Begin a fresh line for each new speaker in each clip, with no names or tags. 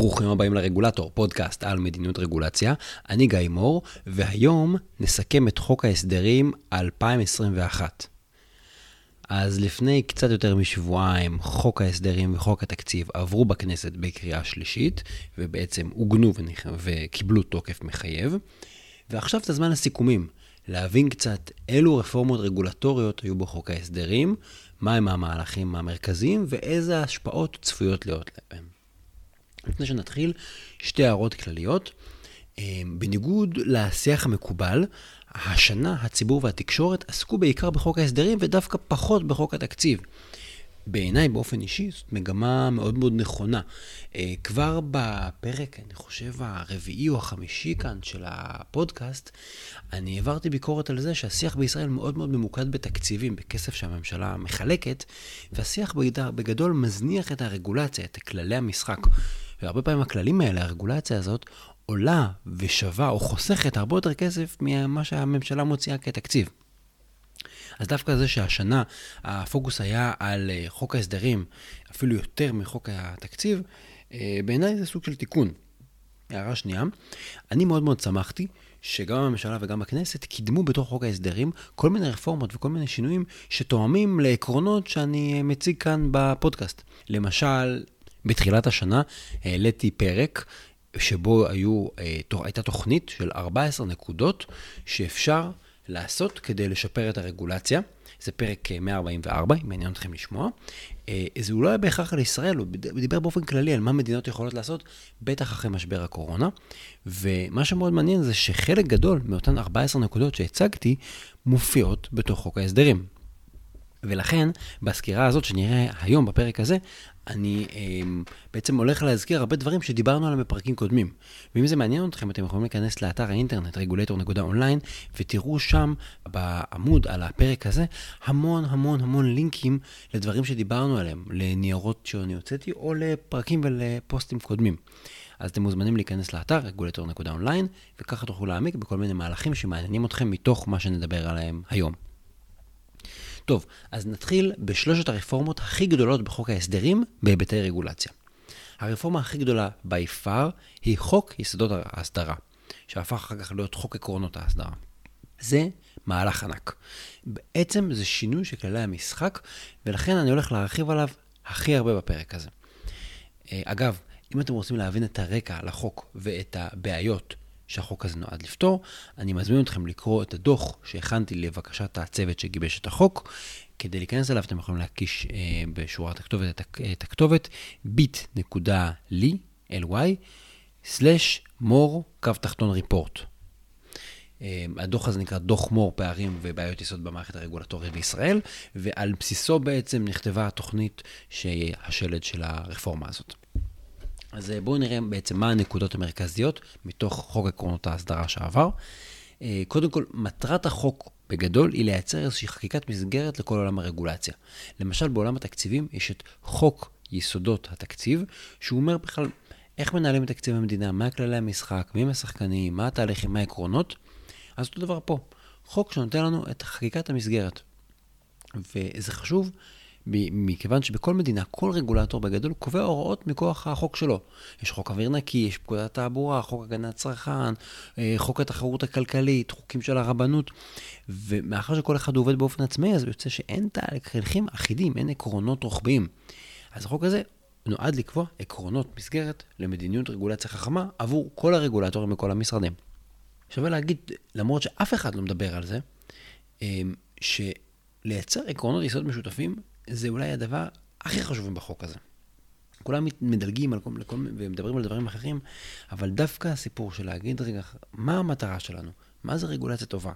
ברוכים הבאים לרגולטור, פודקאסט על מדיניות רגולציה. אני גיא מור, והיום נסכם את חוק ההסדרים 2021. אז לפני קצת יותר משבועיים, חוק ההסדרים וחוק התקציב עברו בכנסת בקריאה שלישית, ובעצם עוגנו וקיבלו תוקף מחייב. ועכשיו זה הזמן לסיכומים, להבין קצת אילו רפורמות רגולטוריות היו בחוק ההסדרים, מהם המהלכים המרכזיים ואיזה השפעות צפויות להיות להם. לפני שנתחיל, שתי הערות כלליות. אה, בניגוד לשיח המקובל, השנה הציבור והתקשורת עסקו בעיקר בחוק ההסדרים ודווקא פחות בחוק התקציב. בעיניי באופן אישי זאת מגמה מאוד מאוד נכונה. אה, כבר בפרק, אני חושב, הרביעי או החמישי כאן של הפודקאסט, אני העברתי ביקורת על זה שהשיח בישראל מאוד מאוד ממוקד בתקציבים, בכסף שהממשלה מחלקת, והשיח בגדול מזניח את הרגולציה, את כללי המשחק. והרבה פעמים הכללים האלה, הרגולציה הזאת, עולה ושווה או חוסכת הרבה יותר כסף ממה שהממשלה מוציאה כתקציב. אז דווקא זה שהשנה הפוקוס היה על אה, חוק ההסדרים, אפילו יותר מחוק התקציב, אה, בעיניי זה סוג של תיקון. הערה שנייה, אני מאוד מאוד שמחתי שגם הממשלה וגם הכנסת קידמו בתוך חוק ההסדרים כל מיני רפורמות וכל מיני שינויים שתואמים לעקרונות שאני מציג כאן בפודקאסט. למשל, בתחילת השנה העליתי פרק שבו היו, אה, הייתה תוכנית של 14 נקודות שאפשר לעשות כדי לשפר את הרגולציה. זה פרק 144, אה, אם מעניין אתכם לשמוע. אה, זה לא היה בהכרח על ישראל, הוא דיבר באופן כללי על מה מדינות יכולות לעשות, בטח אחרי משבר הקורונה. ומה שמאוד מעניין זה שחלק גדול מאותן 14 נקודות שהצגתי, מופיעות בתוך חוק ההסדרים. ולכן, בסקירה הזאת שנראה היום בפרק הזה, אני אה, בעצם הולך להזכיר הרבה דברים שדיברנו עליהם בפרקים קודמים. ואם זה מעניין אתכם, אתם יכולים להיכנס לאתר האינטרנט, regulator.online, ותראו שם בעמוד על הפרק הזה המון המון המון לינקים לדברים שדיברנו עליהם, לניירות שאני הוצאתי, או לפרקים ולפוסטים קודמים. אז אתם מוזמנים להיכנס לאתר regulator.online, וככה תוכלו להעמיק בכל מיני מהלכים שמעניינים אתכם מתוך מה שנדבר עליהם היום. טוב, אז נתחיל בשלושת הרפורמות הכי גדולות בחוק ההסדרים בהיבטי רגולציה. הרפורמה הכי גדולה by far היא חוק יסודות ההסדרה, שהפך אחר כך להיות חוק עקרונות ההסדרה. זה מהלך ענק. בעצם זה שינוי של כללי המשחק, ולכן אני הולך להרחיב עליו הכי הרבה בפרק הזה. אה, אגב, אם אתם רוצים להבין את הרקע לחוק ואת הבעיות שהחוק הזה נועד לפתור. אני מזמין אתכם לקרוא את הדוח שהכנתי לבקשת הצוות שגיבש את החוק. כדי להיכנס אליו אתם יכולים להקיש אה, בשורת הכתובת את, את הכתובת bit.ly, ly, סלש מור, קו תחתון ריפורט. אה, הדוח הזה נקרא דוח מור פערים ובעיות יסוד במערכת הרגולטורית בישראל, ועל בסיסו בעצם נכתבה התוכנית שהיא השלד של הרפורמה הזאת. אז אה, בואו נראה בעצם מה הנקודות המרכזיות מתוך חוק עקרונות ההסדרה שעבר. אה, קודם כל, מטרת החוק בגדול היא לייצר איזושהי חקיקת מסגרת לכל עולם הרגולציה. למשל, בעולם התקציבים יש את חוק יסודות התקציב, שהוא אומר בכלל איך מנהלים את תקציב המדינה, מה כללי המשחק, מי הם השחקנים, מה התהליכים, מה העקרונות. אז אותו דבר פה, חוק שנותן לנו את חקיקת המסגרת. וזה חשוב מכיוון שבכל מדינה, כל רגולטור בגדול קובע הוראות מכוח החוק שלו. יש חוק אוויר נקי, יש פקודת התעבורה, חוק הגנת צרכן, אה, חוק התחרות הכלכלית, חוקים של הרבנות, ומאחר שכל אחד עובד באופן עצמאי, אז יוצא שאין תהליכים אחידים, אין עקרונות רוחביים. אז החוק הזה נועד לקבוע עקרונות מסגרת למדיניות רגולציה חכמה עבור כל הרגולטורים בכל המשרדים. שווה להגיד, למרות שאף אחד לא מדבר על זה, אה, שלייצר עקרונות יסוד משותפים זה אולי הדבר הכי חשוב בחוק הזה. כולם מדלגים על כל, לכל, ומדברים על דברים אחרים, אבל דווקא הסיפור של להגיד, רגע, מה המטרה שלנו? מה זה רגולציה טובה?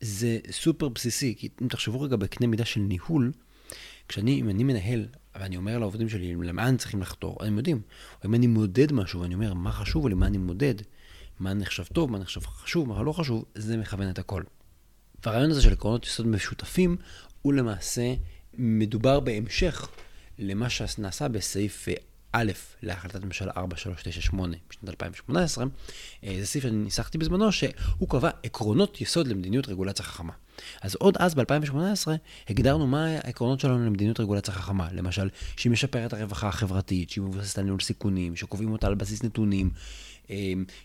זה סופר בסיסי, כי אם תחשבו רגע בקנה מידה של ניהול, כשאני, אם אני מנהל, ואני אומר לעובדים שלי, למה הם צריכים לחתור, הם יודעים. או אם אני מודד משהו, ואני אומר, מה חשוב לי, מה אני מודד, מה נחשב טוב, מה נחשב חשוב, מה לא חשוב, זה מכוון את הכל. והרעיון הזה של עקרונות יסוד משותפים, הוא למעשה מדובר בהמשך למה שנעשה בסעיף אה, א' להחלטת ממשלה 4398 בשנת 2018. אה, זה סעיף שאני ניסחתי בזמנו, שהוא קבע עקרונות יסוד למדיניות רגולציה חכמה. אז עוד אז, ב-2018, הגדרנו מה העקרונות שלנו למדיניות רגולציה חכמה. למשל, שהיא משפרת הרווחה החברתית, שהיא מבוססת על ניהול סיכונים, שקובעים אותה על בסיס נתונים,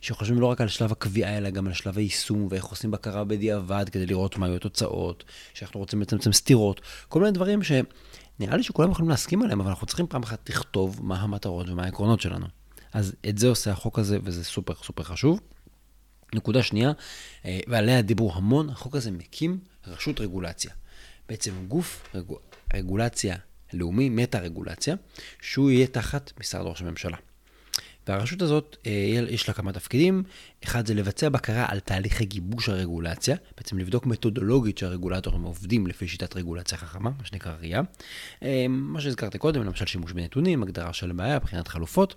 שחושבים לא רק על שלב הקביעה, אלא גם על שלב היישום, ואיך עושים בקרה בדיעבד כדי לראות מה היו התוצאות, שאנחנו רוצים לצמצם סתירות, כל מיני דברים שנראה לי שכולם יכולים להסכים עליהם, אבל אנחנו צריכים פעם אחת לכתוב מה המטרות ומה העקרונות שלנו. אז את זה עושה החוק הזה, וזה סופר סופר חשוב. נקודה שנייה, אה, ועליה דיברו המון, החוק הזה מקים רשות רגולציה. בעצם גוף רג... רגולציה לאומי, מטה-רגולציה, שהוא יהיה תחת משרד ראש הממשלה. והרשות הזאת, אה, יש לה כמה תפקידים. אחד זה לבצע בקרה על תהליכי גיבוש הרגולציה, בעצם לבדוק מתודולוגית שהרגולטורים עובדים לפי שיטת רגולציה חכמה, מה שנקרא ראייה. אה, מה שהזכרתי קודם, למשל שימוש בנתונים, הגדרה של בעיה, בחינת חלופות.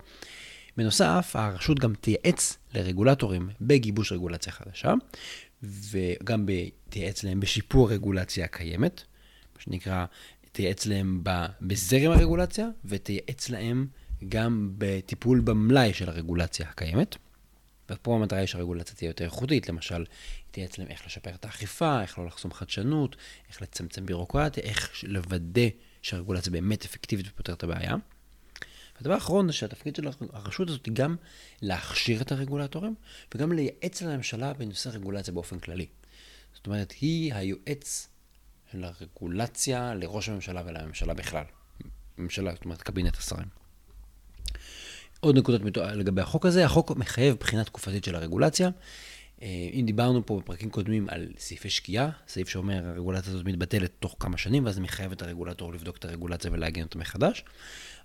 בנוסף, הרשות גם תייעץ לרגולטורים בגיבוש רגולציה חדשה, וגם תייעץ להם בשיפור הרגולציה הקיימת, מה שנקרא, תייעץ להם בזרם הרגולציה, ותייעץ להם גם בטיפול במלאי של הרגולציה הקיימת. ופה המטרה היא שהרגולציה תהיה יותר איכותית, למשל, תהיה אצלם איך לשפר את האכיפה, איך לא לחסום חדשנות, איך לצמצם בירוקרטיה, איך לוודא שהרגולציה באמת אפקטיבית ופותרת את הבעיה. והדבר האחרון זה שהתפקיד של הרשות הזאת היא גם להכשיר את הרגולטורים וגם לייעץ לממשלה בנושא רגולציה באופן כללי. זאת אומרת, היא היועץ של הרגולציה לראש הממשלה ולממשלה בכלל. ממשלה, זאת אומרת, קבינט השרים. עוד נקודות לגבי החוק הזה, החוק מחייב בחינה תקופתית של הרגולציה. אה, אם דיברנו פה בפרקים קודמים על סעיפי שקיעה, סעיף שאומר הרגולציה הזאת מתבטלת תוך כמה שנים, ואז מחייב את הרגולטור לבדוק את הרגולציה ולעגן אותה מחדש.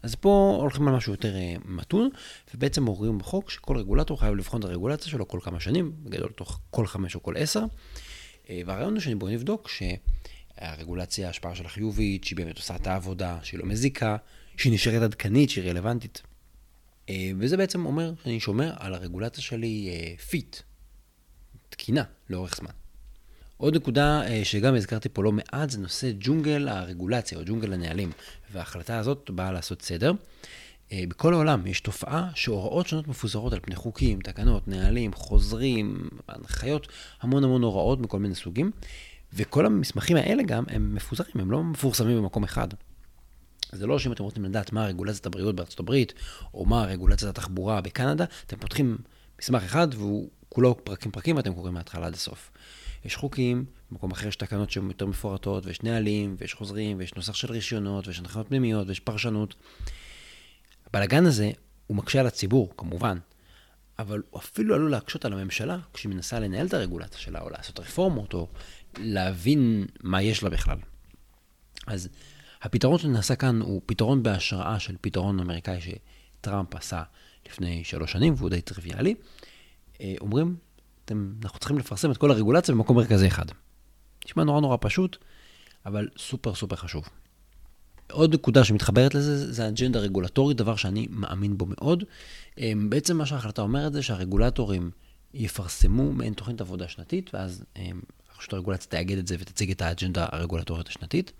אז פה הולכים על משהו יותר אה, מתון, ובעצם אומרים בחוק שכל רגולטור חייב לבחון את הרגולציה שלו כל כמה שנים, בגדול תוך כל חמש או כל עשר. אה, והרעיון הוא שבואו נבדוק שהרגולציה, ההשפעה שלה חיובית, שהיא באמת עושה את העבודה, שהיא לא מזיקה, שהיא נשארת עדכנית, שהיא רלוונטית. אה, וזה בעצם אומר שאני שומר על הרגולציה שלי פיט, תקינה, לאורך זמן. עוד נקודה שגם הזכרתי פה לא מעט זה נושא ג'ונגל הרגולציה או ג'ונגל הנהלים. וההחלטה הזאת באה לעשות סדר. אה, בכל העולם יש תופעה שהוראות שונות מפוזרות על פני חוקים, תקנות, נהלים, חוזרים, הנחיות, המון המון הוראות מכל מיני סוגים. וכל המסמכים האלה גם הם מפוזרים, הם לא מפורסמים במקום אחד. זה לא שאם אתם רוצים לדעת מה רגולציית הבריאות בארצות הברית, או מה רגולציית התחבורה בקנדה, אתם פותחים מסמך אחד והוא כולו פרקים פרקים ואתם קוראים מההתחלה עד הסוף. יש חוקים, במקום אחר יש תקנות שהן יותר מפורטות, ויש נהלים, ויש חוזרים, ויש נוסח של רישיונות, ויש הנחיות פנימיות, ויש פרשנות. הבלאגן הזה, הוא מקשה על הציבור, כמובן, אבל הוא אפילו עלול להקשות על הממשלה כשהיא מנסה לנהל את הרגולציה שלה, או לעשות רפורמות, או להבין מה יש לה בכלל. אז הפתרון שנעשה כאן הוא פתרון בהשראה של פתרון אמריקאי שטראמפ עשה לפני שלוש שנים, והוא די טריוויאלי. אה, אומרים, אתם, אנחנו צריכים לפרסם את כל הרגולציה במקום מרכזי אחד. נשמע נורא נורא פשוט, אבל סופר סופר חשוב. עוד נקודה שמתחברת לזה, זה האג'נדה הרגולטורית, דבר שאני מאמין בו מאוד. אמ, בעצם מה שההחלטה אומרת זה שהרגולטורים יפרסמו מעין תוכנית עבודה שנתית, ואז אמ, רשות הרגולציה תאגד את זה ותציג את האג'נדה הרגולטורית השנתית.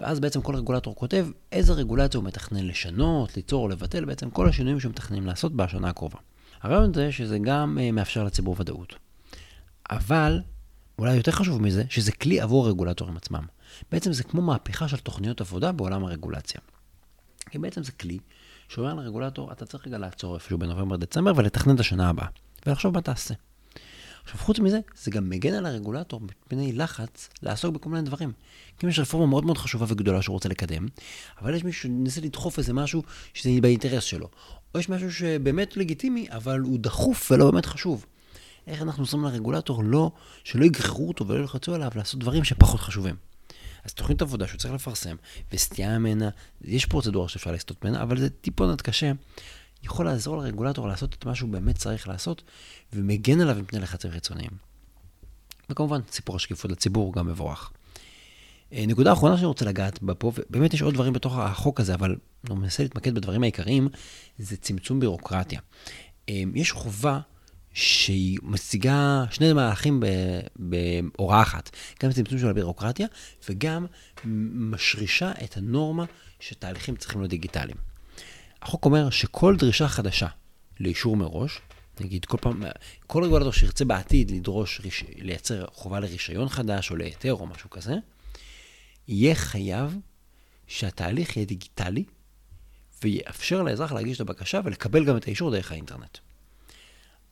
ואז בעצם כל רגולטור כותב איזה רגולציה הוא מתכנן לשנות, ליצור או לבטל, בעצם כל השינויים שהוא מתכננים לעשות בשנה הקרובה. הרעיון זה שזה גם אה, מאפשר לציבור ודאות. אבל, אולי יותר חשוב מזה, שזה כלי עבור הרגולטורים עצמם. בעצם זה כמו מהפכה של תוכניות עבודה בעולם הרגולציה. כי בעצם זה כלי שאומר לרגולטור, אתה צריך רגע לעצור איפשהו בנובמבר-דצמבר ולתכנן את השנה הבאה, ולחשוב מה תעשה. עכשיו, חוץ מזה, זה גם מגן על הרגולטור מפני לחץ לעסוק בכל מיני דברים. כי יש רפורמה מאוד מאוד חשובה וגדולה שהוא רוצה לקדם, אבל יש מישהו שמנסה לדחוף איזה משהו שזה באינטרס שלו. או יש משהו שבאמת לגיטימי, אבל הוא דחוף ולא באמת חשוב. איך אנחנו עושים לרגולטור לא, שלא יגררו אותו ולא ילחצו עליו לעשות דברים שפחות חשובים. אז תוכנית עבודה שהוא צריך לפרסם, וסטייה ממנה, יש פרוצדורה שאפשר לסטות ממנה, אבל זה טיפונת קשה. יכול לעזור לרגולטור לעשות את מה שהוא באמת צריך לעשות, ומגן עליו מפני לחצים חיצוניים. וכמובן, סיפור השקיפות לציבור גם מבורך. אה, נקודה אחרונה שאני רוצה לגעת בה פה, ובאמת יש עוד דברים בתוך החוק הזה, אבל אני מנסה להתמקד בדברים העיקריים, זה צמצום בירוקרטיה. אה, יש חובה שהיא משיגה שני מהלכים בהוראה אחת, גם צמצום של הבירוקרטיה וגם משרישה את הנורמה שתהליכים צריכים להיות דיגיטליים. החוק אומר שכל דרישה חדשה לאישור מראש, נגיד, כל פעם, כל רגולטור שירצה בעתיד לדרוש, לייצר חובה לרישיון חדש או להיתר או משהו כזה, יהיה חייב שהתהליך יהיה דיגיטלי, ויאפשר לאזרח להגיש את הבקשה ולקבל גם את האישור דרך האינטרנט.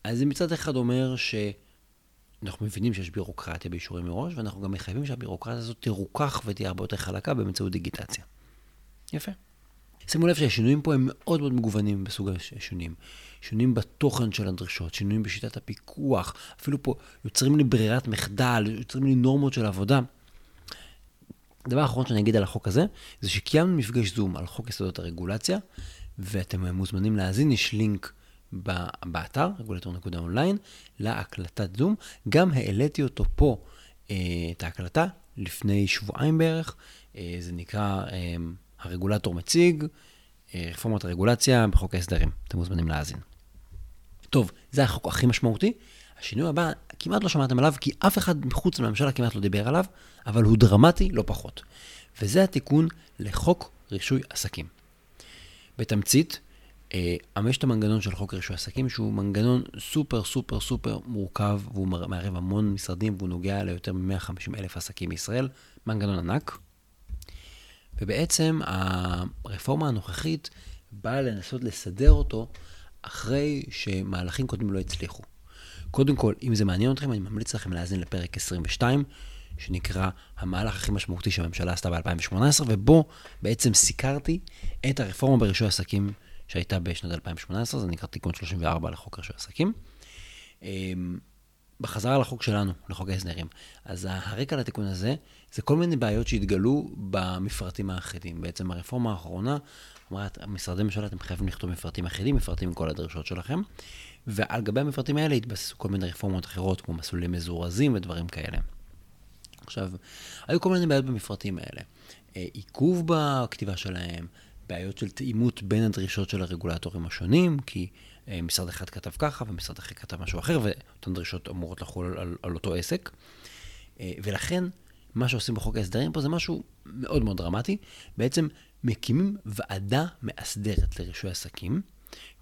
אז זה מצד אחד אומר שאנחנו מבינים שיש בירוקרטיה באישורים מראש, ואנחנו גם מחייבים שהבירוקרטיה הזאת תרוכך ותהיה הרבה יותר חלקה באמצעות דיגיטציה. יפה. שימו לב שהשינויים פה הם מאוד מאוד מגוונים בסוג השינויים. שינויים בתוכן של הדרישות, שינויים בשיטת הפיקוח, אפילו פה יוצרים לי ברירת מחדל, יוצרים לי נורמות של עבודה. הדבר האחרון שאני אגיד על החוק הזה, זה שקיימנו מפגש זום על חוק יסודות הרגולציה, ואתם מוזמנים להאזין, יש לינק באתר, רגולטור.אונליין, להקלטת זום. גם העליתי אותו פה, אה, את ההקלטה, לפני שבועיים בערך. אה, זה נקרא אה, הרגולטור מציג, רפורמת הרגולציה בחוק ההסדרים. אתם מוזמנים להאזין. טוב, זה החוק הכי משמעותי. השינוי הבא, כמעט לא שמעתם עליו, כי אף אחד מחוץ לממשלה כמעט לא דיבר עליו, אבל הוא דרמטי לא פחות. וזה התיקון לחוק רישוי עסקים. בתמצית, יש את המנגנון של חוק רישוי עסקים, שהוא מנגנון סופר סופר סופר מורכב, והוא מערב המון משרדים, והוא נוגע ליותר מ-150 אלף עסקים בישראל, מנגנון ענק. ובעצם הרפורמה הנוכחית באה לנסות לסדר אותו אחרי שמהלכים קודמים לא הצליחו. קודם כל, אם זה מעניין אתכם, אני ממליץ לכם להאזין לפרק 22, שנקרא המהלך הכי משמעותי שהממשלה עשתה ב-2018, ובו בעצם סיקרתי את הרפורמה ברישוי עסקים שהייתה בשנת 2018, זה נקרא תיקון 34 לחוק רישוי עסקים. בחזרה לחוק שלנו, לחוק ההסדרים. אז הרקע לתיקון הזה, זה כל מיני בעיות שהתגלו במפרטים האחידים. בעצם הרפורמה האחרונה אומרת, משרדי ממשלה, אתם חייבים לכתוב מפרטים אחידים, מפרטים עם כל הדרישות שלכם. ועל גבי המפרטים האלה התבססו כל מיני רפורמות אחרות, כמו מסלולים מזורזים ודברים כאלה. עכשיו, היו כל מיני בעיות במפרטים האלה. אה, עיכוב בכתיבה שלהם, בעיות של תאימות בין הדרישות של הרגולטורים השונים, כי משרד אחד כתב ככה ומשרד אחר כתב משהו אחר, ואותן דרישות אמורות לחול על, על אותו עסק. אה, ולכן, מה שעושים בחוק ההסדרים פה זה משהו מאוד מאוד דרמטי. בעצם מקימים ועדה מאסדרת לרישוי עסקים,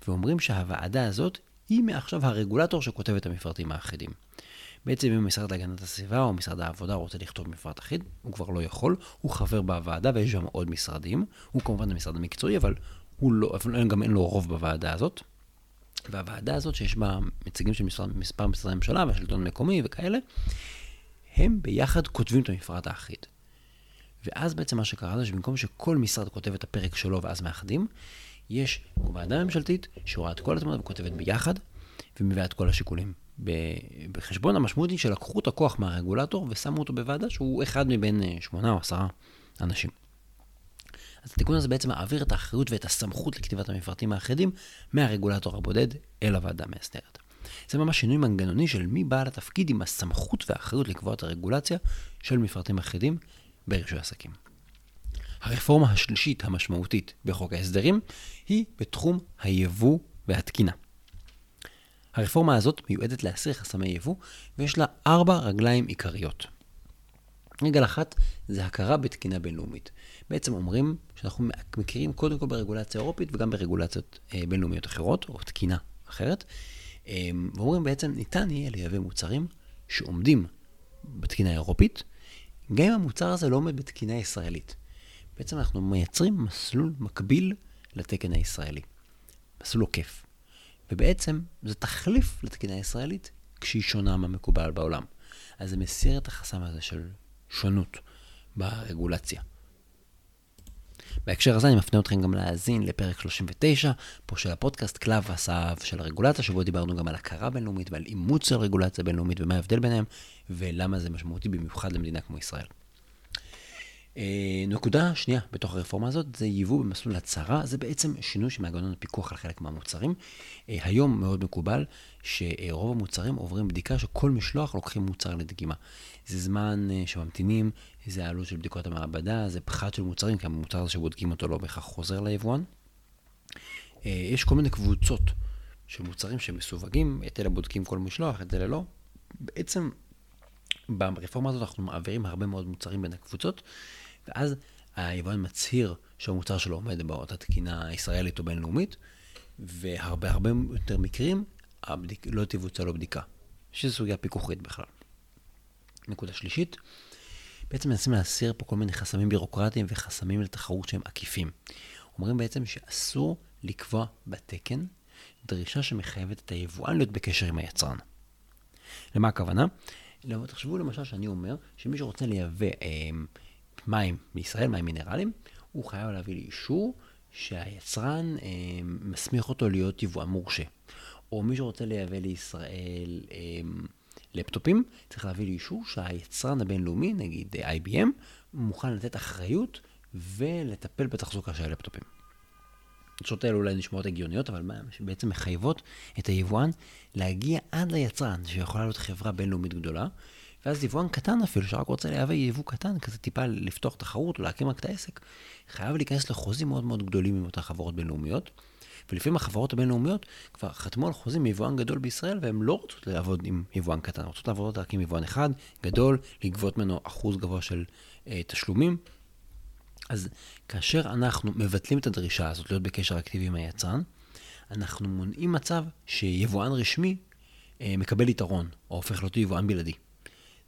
ואומרים שהוועדה הזאת היא מעכשיו הרגולטור שכותב את המפרטים האחידים. בעצם אם המשרד להגנת הסביבה או משרד העבודה רוצה לכתוב מפרט אחיד, הוא כבר לא יכול, הוא חבר בוועדה ויש שם עוד משרדים, הוא כמובן המשרד המקצועי, אבל הוא לא, גם אין לו רוב בוועדה הזאת. והוועדה הזאת, שיש בה נציגים של מספר, מספר משרדי ממשלה והשלטון המקומי וכאלה, הם ביחד כותבים את המפרט האחיד. ואז בעצם מה שקרה זה שבמקום שכל משרד כותב את הפרק שלו ואז מאחדים, יש ועדה ממשלתית שרואה את כל התמונה וכותבת ביחד, ומביאה את כל השיקולים בחשבון. המשמעות היא שלקחו את הכוח מהרגולטור ושמו אותו בוועדה שהוא אחד מבין אה, שמונה או עשרה אנשים. אז התיקון הזה בעצם מעביר את האחריות ואת הסמכות לכתיבת המפרטים האחידים מהרגולטור הבודד אל הוועדה המאסדרת. זה ממש שינוי מנגנוני של מי בעל התפקיד עם הסמכות והאחריות לקבוע את הרגולציה של מפרטים אחידים ברישוי עסקים. הרפורמה השלישית המשמעותית בחוק ההסדרים היא בתחום היבוא והתקינה. הרפורמה הזאת מיועדת להסיר חסמי יבוא, ויש לה ארבע רגליים עיקריות. רגל אחת זה הכרה בתקינה בינלאומית. בעצם אומרים שאנחנו מכירים קודם כל ברגולציה אירופית וגם ברגולציות אה, בינלאומיות אחרות, או תקינה אחרת, אה, ואומרים בעצם ניתן יהיה לייבא מוצרים שעומדים בתקינה האירופית, גם אם המוצר הזה לא עומד בתקינה ישראלית. בעצם אנחנו מייצרים מסלול מקביל לתקן הישראלי. מסלול עוקף. ובעצם זה תחליף לתקינה הישראלית כשהיא שונה מהמקובל בעולם. אז זה מסיר את החסם הזה של שונות ברגולציה. בהקשר הזה אני מפנה אתכם גם להאזין לפרק 39, פה של הפודקאסט קלף הסאב של הרגולציה, שבו דיברנו גם על הכרה בינלאומית ועל אימוץ של רגולציה בינלאומית ומה ההבדל ביניהם, ולמה זה משמעותי במיוחד למדינה כמו ישראל. אה, נקודה שנייה בתוך הרפורמה הזאת זה ייבוא במסלול הצהרה, זה בעצם שינוי של מנגנון הפיקוח על חלק מהמוצרים. אה, היום מאוד מקובל שרוב המוצרים עוברים בדיקה שכל משלוח לוקחים מוצר לדגימה. זה זמן אה, שממתינים, זה העלות של בדיקות המעבדה, זה פחת של מוצרים, כי המוצר הזה שבודקים אותו לא בהכרח חוזר ליבואן. יש כל מיני קבוצות של מוצרים שמסווגים, את אלה בודקים כל משלוח, את אלה לא. בעצם ברפורמה הזאת אנחנו מעבירים הרבה מאוד מוצרים בין הקבוצות, ואז היבואן מצהיר שהמוצר שלו עומד באותה תקינה ישראלית או בינלאומית, והרבה הרבה יותר מקרים, הבדיק, לא תבוצע לו בדיקה, שזו סוגיה פיקוחית בכלל. נקודה שלישית, בעצם מנסים להסיר פה כל מיני חסמים בירוקרטיים וחסמים לתחרות שהם עקיפים. אומרים בעצם שאסור לקבוע בתקן דרישה שמחייבת את היבואן להיות בקשר עם היצרן. למה הכוונה? תחשבו למשל שאני אומר שמי שרוצה לייבא אה, מים מישראל, מים מינרליים, הוא חייב להביא לי אישור שהיצרן אה, מסמיך אותו להיות יבואן מורשה. או מי שרוצה לייבא לישראל אה, לפטופים, צריך להביא לי אישור שהיצרן הבינלאומי, נגיד IBM, מוכן לתת אחריות ולטפל בתחזוקה של לפטופים. הדרישות האלה אולי נשמעות הגיוניות, אבל בעצם מחייבות את היבואן להגיע עד ליצרן, שיכולה להיות חברה בינלאומית גדולה, ואז יבואן קטן אפילו, שרק רוצה לייבא יבוא קטן, כזה טיפה לפתוח תחרות או להקים רק את העסק, חייב להיכנס לחוזים מאוד מאוד גדולים עם אותן חברות בינלאומיות. ולפעמים החברות הבינלאומיות כבר חתמו על חוזים מיבואן גדול בישראל, והן לא רוצות לעבוד עם יבואן קטן, רוצות לעבוד רק עם יבואן אחד, גדול, לגבות ממנו אחוז גבוה של אה, תשלומים. אז כאשר אנחנו מבטלים את הדרישה הזאת להיות בקשר אקטיבי עם היצרן, אנחנו מונעים מצב שיבואן רשמי אה, מקבל יתרון, או הופך להיות יבואן בלעדי.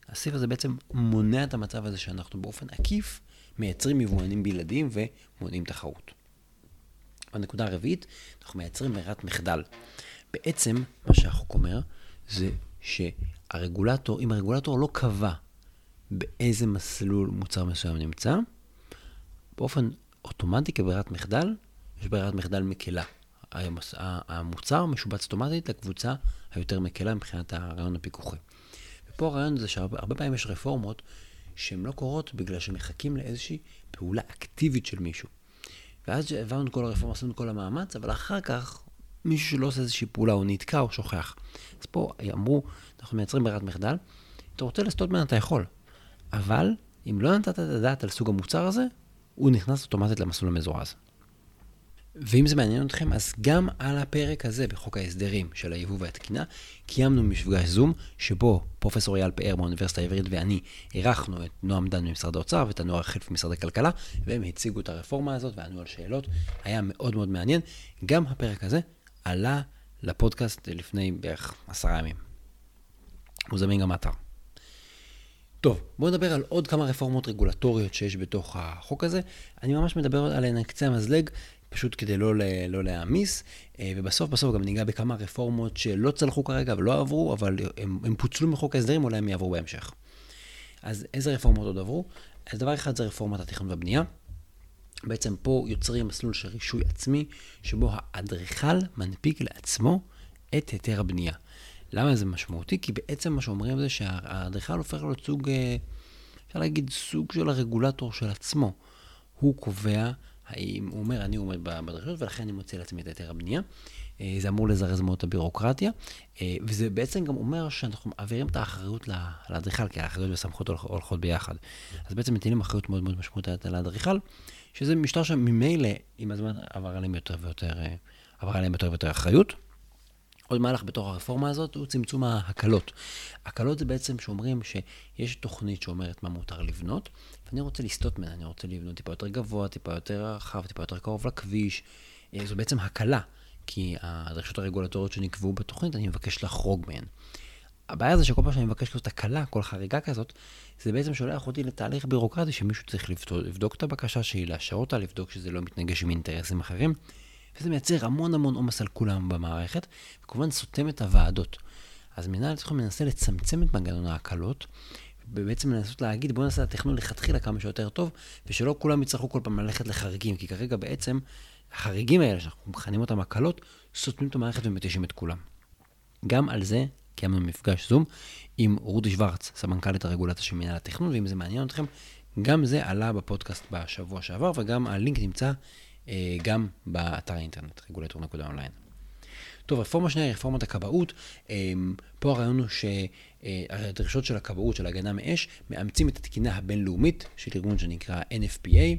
הסעיף הזה בעצם מונע את המצב הזה שאנחנו באופן עקיף מייצרים יבואנים בלעדיים ומונעים תחרות. הנקודה הרביעית, אנחנו מייצרים ברירת מחדל. בעצם, מה שהחוק אומר, זה שהרגולטור, אם הרגולטור לא קבע באיזה מסלול מוצר מסוים נמצא, באופן אוטומטי כברירת מחדל, יש ברירת מחדל מקלה. המוצר משובץ אוטומטית לקבוצה היותר מקלה מבחינת הרעיון הפיקוחי. ופה הרעיון זה שהרבה פעמים יש רפורמות שהן לא קורות בגלל שמחכים לאיזושהי פעולה אקטיבית של מישהו. ואז העברנו את כל הרפורמה, עשינו את כל המאמץ, אבל אחר כך מישהו שלא עושה איזושהי פעולה, או נתקע או שוכח. אז פה אמרו, אנחנו מייצרים ברירת מחדל, אתה רוצה לסטות ממנו, אתה יכול. אבל אם לא נתת את הדעת על סוג המוצר הזה, הוא נכנס אוטומטית למסלול המזורז. ואם זה מעניין אתכם, אז גם על הפרק הזה בחוק ההסדרים של היבוא והתקינה, קיימנו מפגש זום, שבו פרופסור אייל פאר מהאוניברסיטה העברית ואני אירחנו את נועם דן ממשרד האוצר ואת הנוער החלף ממשרד הכלכלה, והם הציגו את הרפורמה הזאת וענו על שאלות. היה מאוד מאוד מעניין. גם הפרק הזה עלה לפודקאסט לפני בערך עשרה ימים. הוא זמין גם באתר. טוב, בואו נדבר על עוד כמה רפורמות רגולטוריות שיש בתוך החוק הזה. אני ממש מדבר עליהן על קצה המזלג, פשוט כדי לא, לא להעמיס, אה, ובסוף בסוף גם ניגע בכמה רפורמות שלא צלחו כרגע ולא עברו, אבל הם, הם פוצלו מחוק ההסדרים, אולי הם יעברו בהמשך. אז איזה רפורמות עוד עברו? אז דבר אחד זה רפורמת התכנון והבנייה. בעצם פה יוצרים מסלול של רישוי עצמי, שבו האדריכל מנפיק לעצמו את היתר הבנייה. למה זה משמעותי? כי בעצם מה שאומרים זה שהאדריכל הופך להיות סוג, אה, אפשר להגיד, סוג של הרגולטור של עצמו. הוא קובע האם, הוא אומר, אני עומד בדרישות ולכן אני מוציא לעצמי את היתר הבנייה. אה, זה אמור לזרז מאוד את הבירוקרטיה, אה, וזה בעצם גם אומר שאנחנו מעבירים את האחריות לאדריכל, כי האחריות והסמכות הולכות ביחד. אז בעצם מטילים אחריות מאוד מאוד משמעותית על האדריכל, שזה משטר שממילא עם הזמן עבר עליהם יותר ויותר, עבר עליהם יותר ויותר אחריות. עוד מהלך בתוך הרפורמה הזאת הוא צמצום ההקלות. הקלות זה בעצם שאומרים שיש תוכנית שאומרת מה מותר לבנות, ואני רוצה לסטות ממנה, אני רוצה לבנות טיפה יותר גבוה, טיפה יותר רחב, טיפה יותר קרוב לכביש. אה, זו בעצם הקלה, כי הדרישות הרגולטוריות שנקבעו בתוכנית, אני מבקש לחרוג מהן. הבעיה זה שכל פעם שאני מבקש לעשות הקלה, כל חריגה כזאת, זה בעצם שולח אותי לתהליך בירוקרטי שמישהו צריך לבדוק, לבדוק את הבקשה שלי, לאשר אותה, לבדוק שזה לא מתנגש עם אינטרסים אחרים. וזה מייצר המון המון עומס על כולם במערכת, וכמובן סותם את הוועדות. אז מנהל התכנון מנסה לצמצם את מנגנון ההקלות, ובעצם לנסות להגיד בואו נעשה את התכנון לכתחילה כמה שיותר טוב, ושלא כולם יצטרכו כל פעם ללכת לחריגים, כי כרגע בעצם החריגים האלה, שאנחנו מכנים אותם הקלות, סותמים את המערכת ומתישים את כולם. גם על זה קיימנו מפגש זום עם רודי שוורץ, סמנכ"לית הרגולציה של מנהל התכנון, ואם זה מעניין אתכם, גם זה עלה בפודקאסט בשבוע שעבר, וגם הלינק נמצא גם באתר האינטרנט, רגולטור.אונליין. טוב, רפורמה שנייה היא רפורמת הכבאות. אה, פה הרעיון הוא שהדרישות של הכבאות, של הגנה מאש, מאמצים את התקינה הבינלאומית של ארגון שנקרא NFPA,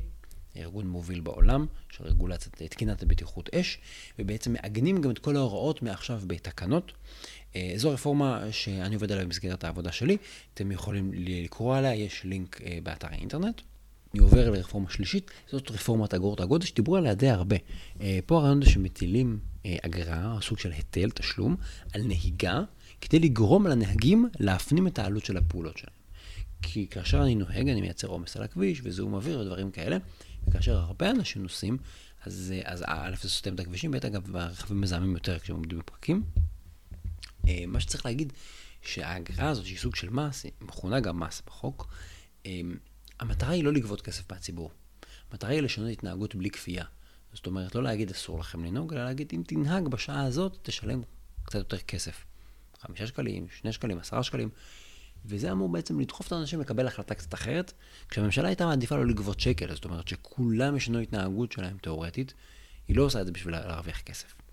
ארגון מוביל בעולם של רגולציית תקינת הבטיחות אש, ובעצם מעגנים גם את כל ההוראות מעכשיו בתקנות. אה, זו רפורמה שאני עובד עליה במסגרת העבודה שלי, אתם יכולים לקרוא עליה, יש לינק באתר האינטרנט. אני עובר לרפורמה שלישית, זאת רפורמת אגרות הגודש, דיברו עליה די הרבה. אה, פה הרעיון זה שמטילים אה, אגרה, סוג של היטל, תשלום, על נהיגה, כדי לגרום לנהגים להפנים את העלות של הפעולות שלהם. כי כאשר אני נוהג, אני מייצר עומס על הכביש וזיהום אוויר ודברים כאלה, וכאשר הרבה אנשים נוסעים, אז, אז א', זה סותם את הכבישים, ב', אגב, הרכבים מזהמים יותר כשהם עומדים בפרקים. מה שצריך להגיד, שהאגרה הזאת, שהיא סוג של מס, היא מכונה גם מס בחוק, המטרה היא לא לגבות כסף מהציבור. המטרה היא לשנות התנהגות בלי כפייה. זאת אומרת, לא להגיד אסור לכם לנהוג, אלא להגיד אם תנהג בשעה הזאת, תשלם קצת יותר כסף. חמישה שקלים, שני שקלים, עשרה שקלים. וזה אמור בעצם לדחוף את האנשים לקבל החלטה קצת אחרת, כשהממשלה הייתה מעדיפה לא לגבות שקל, זאת אומרת שכולם ישנו התנהגות שלהם תאורטית, היא לא עושה את זה בשביל להרוויח כסף.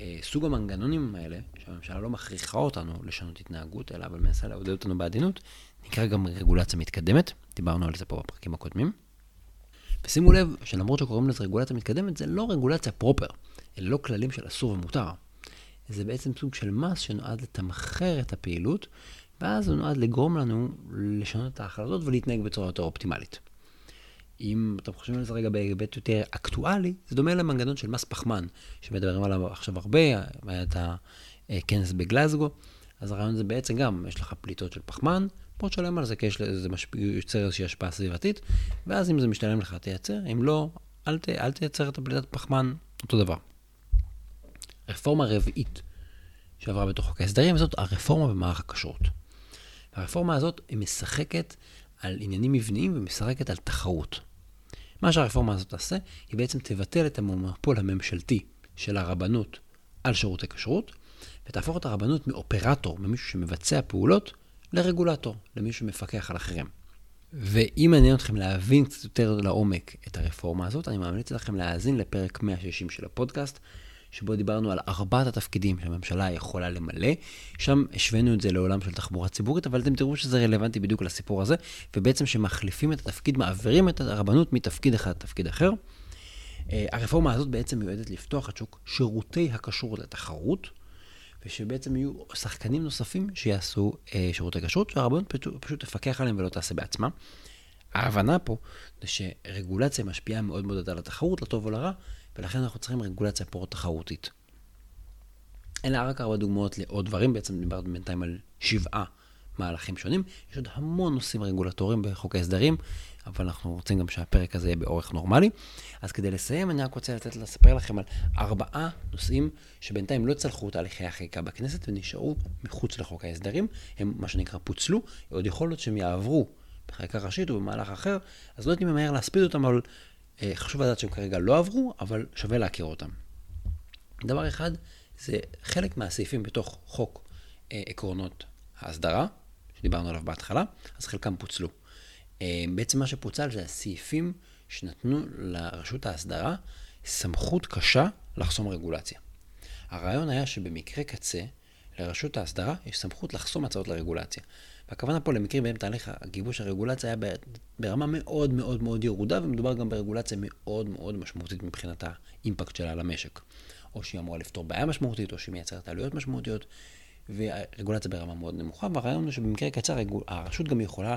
אה, סוג המנגנונים האלה, שהממשלה לא מכריחה אותנו לשנות התנהגות, אלא אבל מנסה לעודד אותנו בעדינות, נקרא גם רגולציה מתקדמת, דיברנו על זה פה בפרקים הקודמים. ושימו לב שלמרות שקוראים לזה רגולציה מתקדמת, זה לא רגולציה פרופר, אלה לא כללים של אסור ומותר. זה בעצם סוג של מס שנועד לתמחר את הפעילות, ואז הוא נועד לגרום לנו לשנות את ההחלטות ולהתנהג בצורה יותר אופטימלית. אם אתם חושבים על זה רגע בהיבט יותר אקטואלי, זה דומה למנגנון של מס פחמן, שמדברים עליו עכשיו הרבה, היה את הכנס בגלזגו, אז הרעיון זה בעצם גם, יש לך פליטות של פחמן, בוא תשלם על זה, כי יש לזה יוצר איזושהי השפעה סביבתית, ואז אם זה משתלם לך, תייצר, אם לא, אל, ת, אל תייצר את הפליטת פחמן, אותו דבר. רפורמה רביעית שעברה בתוך חוק ההסדרים, זאת הרפורמה במערך הכשרות. הרפורמה הזאת משחקת על עניינים מבניים ומשחקת על תחרות. מה שהרפורמה הזאת תעשה, היא בעצם תבטל את המונופול הממשלתי של הרבנות על שירותי כשרות, ותהפוך את הרבנות מאופרטור, ממישהו שמבצע פעולות, לרגולטור, למישהו שמפקח על אחרים. ואם מעניין אתכם להבין קצת יותר לעומק את הרפורמה הזאת, אני ממליץ לכם להאזין לפרק 160 של הפודקאסט, שבו דיברנו על ארבעת התפקידים שהממשלה יכולה למלא. שם השווינו את זה לעולם של תחבורה ציבורית, אבל אתם תראו שזה רלוונטי בדיוק לסיפור הזה, ובעצם שמחליפים את התפקיד, מעבירים את הרבנות מתפקיד אחד לתפקיד אחר. אה, הרפורמה הזאת בעצם מיועדת לפתוח את שוק שירותי הכשרות לתחרות, ושבעצם יהיו שחקנים נוספים שיעשו אה, שירותי כשרות, שהרבנות פשוט, תפקח עליהם ולא תעשה בעצמה. ההבנה פה זה שרגולציה משפיעה מאוד מאוד על התחרות, לטוב או לרע, ולכן אנחנו צריכים רגולציה פרו-תחרותית. אלה רק ארבע דוגמאות לעוד דברים, בעצם דיברנו בינתיים על שבעה מהלכים שונים. יש עוד המון נושאים רגולטוריים בחוק ההסדרים, אבל אנחנו רוצים גם שהפרק הזה יהיה באורך נורמלי. אז כדי לסיים, אני רק רוצה לתת לספר לכם על ארבעה נושאים שבינתיים לא צלחו תהליכי החקיקה בכנסת ונשארו מחוץ לחוק ההסדרים. הם מה שנקרא פוצלו, עוד יכול להיות שהם יעברו בחקיקה ראשית או במהלך אחר, אז לא הייתי ממהר להספיד אותם, אבל חשוב לדעת שהם כרגע לא עברו, אבל שווה להכיר אותם. דבר אחד, זה חלק מהסעיפים בתוך חוק אה, עקרונות ההסדרה, שדיברנו עליו בהתחלה, אז חלקם פוצלו. אה, בעצם מה שפוצל זה הסעיפים שנתנו לרשות ההסדרה סמכות קשה לחסום רגולציה. הרעיון היה שבמקרה קצה, לרשות ההסדרה יש סמכות לחסום הצעות לרגולציה. והכוונה פה למקרים בהם תהליך הגיבוש הרגולציה היה ברמה מאוד מאוד מאוד ירודה, ומדובר גם ברגולציה מאוד מאוד משמעותית מבחינת האימפקט שלה על המשק. או שהיא אמורה לפתור בעיה משמעותית, או שהיא מייצרת עלויות משמעותיות, ורגולציה ברמה מאוד נמוכה, והרעיון הוא שבמקרה קצר הרשות גם יכולה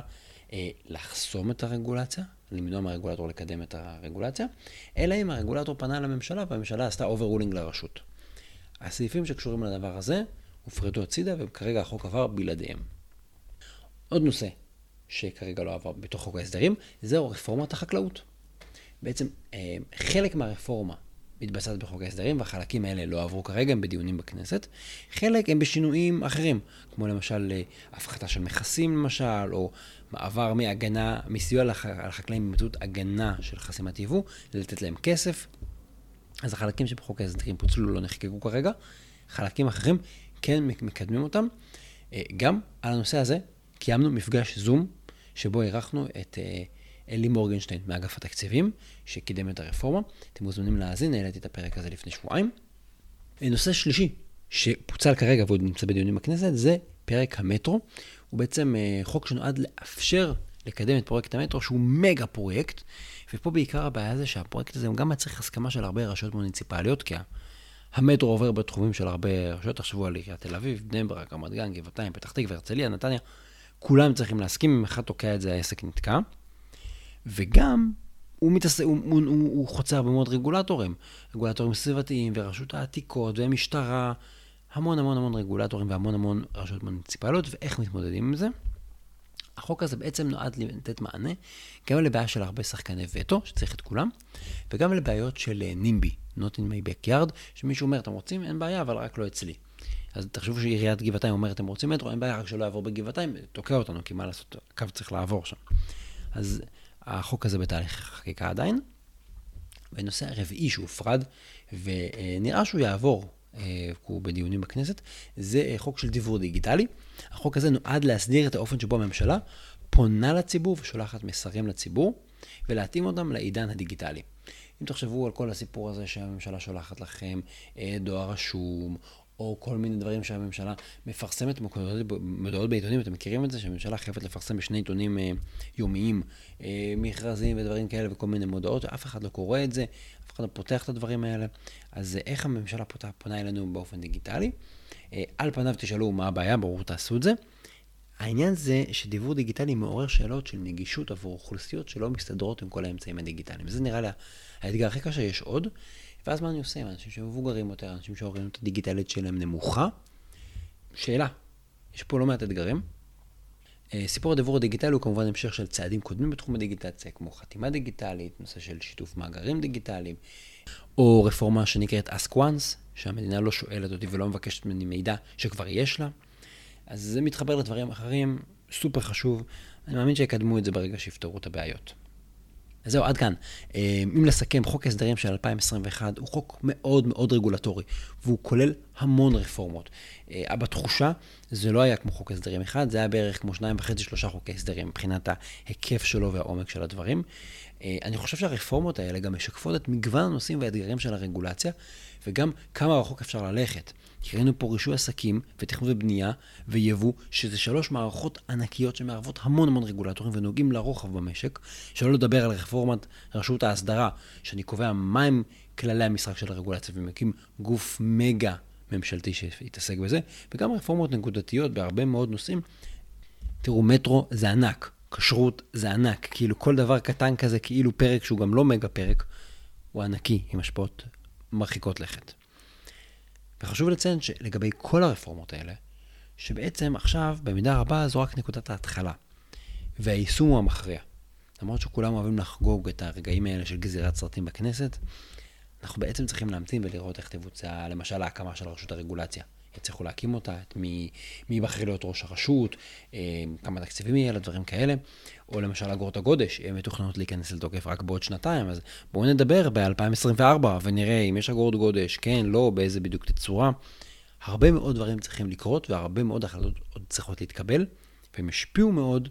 אה, לחסום את הרגולציה, למנוע מהרגולטור לקדם את הרגולציה, אלא אם הרגולטור פנה לממשלה והממשלה עשתה overruling לרשות. הסעיפים שקשורים לדבר הזה הופרדו הצידה וכרגע החוק עבר בלעדיהם. עוד נושא שכרגע לא עבר בתוך חוק ההסדרים, זהו רפורמת החקלאות. בעצם אה, חלק מהרפורמה מתבצעת בחוק ההסדרים, והחלקים האלה לא עברו כרגע, הם בדיונים בכנסת. חלק הם בשינויים אחרים, כמו למשל אה, הפחתה של מכסים למשל, או מעבר מהגנה, מסיוע לח, לחקלאים באמצעות הגנה של חסימת יבוא, לתת להם כסף. אז החלקים שבחוק ההסדרים פוצלו לא נחקקו כרגע, חלקים אחרים כן מקדמים אותם. אה, גם על הנושא הזה קיימנו מפגש זום, שבו אירחנו את אה, אלי מורגנשטיין מאגף התקציבים, שקידם את הרפורמה. אתם מוזמנים להאזין, העליתי את הפרק הזה לפני שבועיים. אה, נושא שלישי, שפוצל כרגע ועוד נמצא בדיונים בכנסת, זה פרק המטרו. הוא בעצם אה, חוק שנועד לאפשר לקדם את פרויקט המטרו, שהוא מגה פרויקט, ופה בעיקר הבעיה זה שהפרויקט הזה גם מצריך הסכמה של הרבה רשויות מוניציפליות, כי המטרו עובר בתחומים של הרבה רשויות, תחשבו על עיריית תל אביב, בני ברק, רמת גן, גבעתיים, פתח תקווה, הרצליה, נתניה, כולם צריכים להסכים, אם אחד תוקע את זה העסק נתקע. וגם, הוא, מתעס... הוא, הוא, הוא, הוא חוצה הרבה מאוד רגולטורים. רגולטורים סביבתיים, ורשות העתיקות, ומשטרה, המון המון המון רגולטורים והמון המון רשויות מוניציפליות, ואיך מתמודדים עם זה. החוק הזה בעצם נועד לתת מענה גם לבעיה של הרבה שחקני וטו, שצריך את כולם, וגם לבעיות של נימבי, Not in my backyard, שמישהו אומר, אתם רוצים? אין בעיה, אבל רק לא אצלי. אז תחשבו שעיריית גבעתיים אומרת, אתם רוצים מטרו? אין בעיה, רק שלא יעבור בגבעתיים, תוקע אותנו, כי מה לעשות, הקו צריך לעבור שם. אז החוק הזה בתהליך חקיקה עדיין. ונושא הרביעי שהופרד, ונראה שהוא יעבור, אה, הוא בדיונים בכנסת, זה חוק של דיוור דיגיטלי. החוק הזה נועד להסדיר את האופן שבו הממשלה פונה לציבור ושולחת מסרים לציבור, ולהתאים אותם לעידן הדיגיטלי. אם תחשבו על כל הסיפור הזה שהממשלה שולחת לכם אה, דואר רשום, או כל מיני דברים שהממשלה מפרסמת מודעות בעיתונים, אתם מכירים את זה? שהממשלה חייבת לפרסם בשני עיתונים אה, יומיים אה, מכרזים ודברים כאלה וכל מיני מודעות, ואף אחד לא קורא את זה, אף אחד לא פותח את הדברים האלה. אז איך הממשלה פונה, פונה אלינו באופן דיגיטלי? על פניו תשאלו מה הבעיה, ברור תעשו את זה. העניין זה שדיוור דיגיטלי מעורר שאלות של נגישות עבור אוכלוסיות שלא מסתדרות עם כל האמצעים הדיגיטליים. וזה נראה לי האתגר הכי קשה, יש עוד. ואז מה אני עושה עם אנשים שמבוגרים יותר, אנשים שהאוריינות הדיגיטלית שלהם נמוכה? שאלה, יש פה לא מעט אתגרים. אה, סיפור הדיוור הדיגיטלי הוא כמובן המשך של צעדים קודמים בתחום הדיגיטציה, כמו חתימה דיגיטלית, נושא של שיתוף מאגרים דיגיטליים, או רפורמה שנקראת Ask Once, שהמדינה לא שואלת אותי ולא מבקשת ממני מידע שכבר יש לה. אז זה מתחבר לדברים אחרים, סופר חשוב. אני מאמין שיקדמו את זה ברגע שיפתרו את הבעיות. אז זהו, עד כאן. אה, אם לסכם, חוק ההסדרים של 2021 הוא חוק מאוד מאוד רגולטורי, והוא כולל המון רפורמות. אה, בתחושה, זה לא היה כמו חוק הסדרים אחד, זה היה בערך כמו שניים וחצי, שלושה חוקי הסדרים, מבחינת ההיקף שלו והעומק של הדברים. אה, אני חושב שהרפורמות האלה גם משקפות את מגוון הנושאים והאתגרים של הרגולציה, וגם כמה רחוק אפשר ללכת. כי ראינו פה רישוי עסקים ותכנון ובנייה ויבוא, שזה שלוש מערכות ענקיות שמערבות המון המון רגולטורים ונוגעים לרוחב במשק, שלא לדבר על רפורמת רשות ההסדרה, שאני קובע מהם כללי המשחק של הרגולציה ומקים גוף מגה ממשלתי שיתעסק בזה, וגם רפורמות נקודתיות בהרבה מאוד נושאים. תראו, מטרו זה ענק, כשרות זה ענק, כאילו כל דבר קטן כזה, כאילו פרק שהוא גם לא מגה פרק, הוא ענקי, עם השפעות מרחיקות לכת. וחשוב לציין שלגבי כל הרפורמות האלה, שבעצם עכשיו, במידה רבה, זו רק נקודת ההתחלה. והיישום הוא המכריע. למרות שכולם אוהבים לחגוג את הרגעים האלה של גזירת סרטים בכנסת, אנחנו בעצם צריכים להמתין ולראות איך תבוצע, למשל, ההקמה של רשות הרגולציה. יצליחו להקים אותה, את מי, מי יבחר להיות ראש הרשות, אה, כמה תקציבים יהיה לדברים כאלה, או למשל אגרות הגודש, הן מתוכננות להיכנס לתוקף רק בעוד שנתיים, אז בואו נדבר ב-2024 ונראה אם יש אגרות גודש, כן, לא, באיזה בדיוק תצורה. הרבה מאוד דברים צריכים לקרות והרבה מאוד החלטות עוד צריכות להתקבל, והם השפיעו מאוד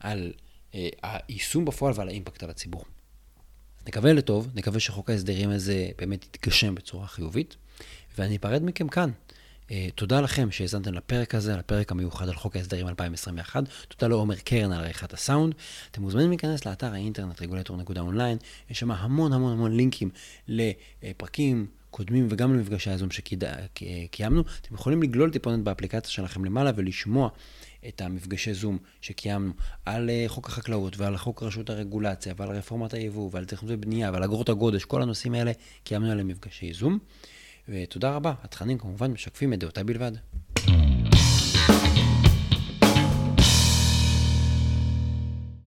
על אה, היישום בפועל ועל האימפקט על הציבור. נקווה לטוב, נקווה שחוק ההסדרים הזה באמת יתגשם בצורה חיובית, ואני אפרד מכם כאן. Uh, תודה לכם שהאזנתם לפרק הזה, לפרק המיוחד על חוק ההסדרים 2021. תודה לעומר קרן על עריכת הסאונד. אתם מוזמנים להיכנס לאתר האינטרנט רגולטור.אונליין, יש שם המון המון המון לינקים לפרקים קודמים וגם למפגשי הזום שקיימנו. אתם יכולים לגלול טיפונת באפליקציה שלכם למעלה ולשמוע את המפגשי זום שקיימנו על uh, חוק החקלאות ועל חוק רשות הרגולציה ועל רפורמת היבוא ועל תכנון ובנייה ועל אגרות הגודש, כל הנושאים האלה קיימנו עליהם מפגשי זום. ותודה רבה, התכנים כמובן משקפים את דעותיי בלבד.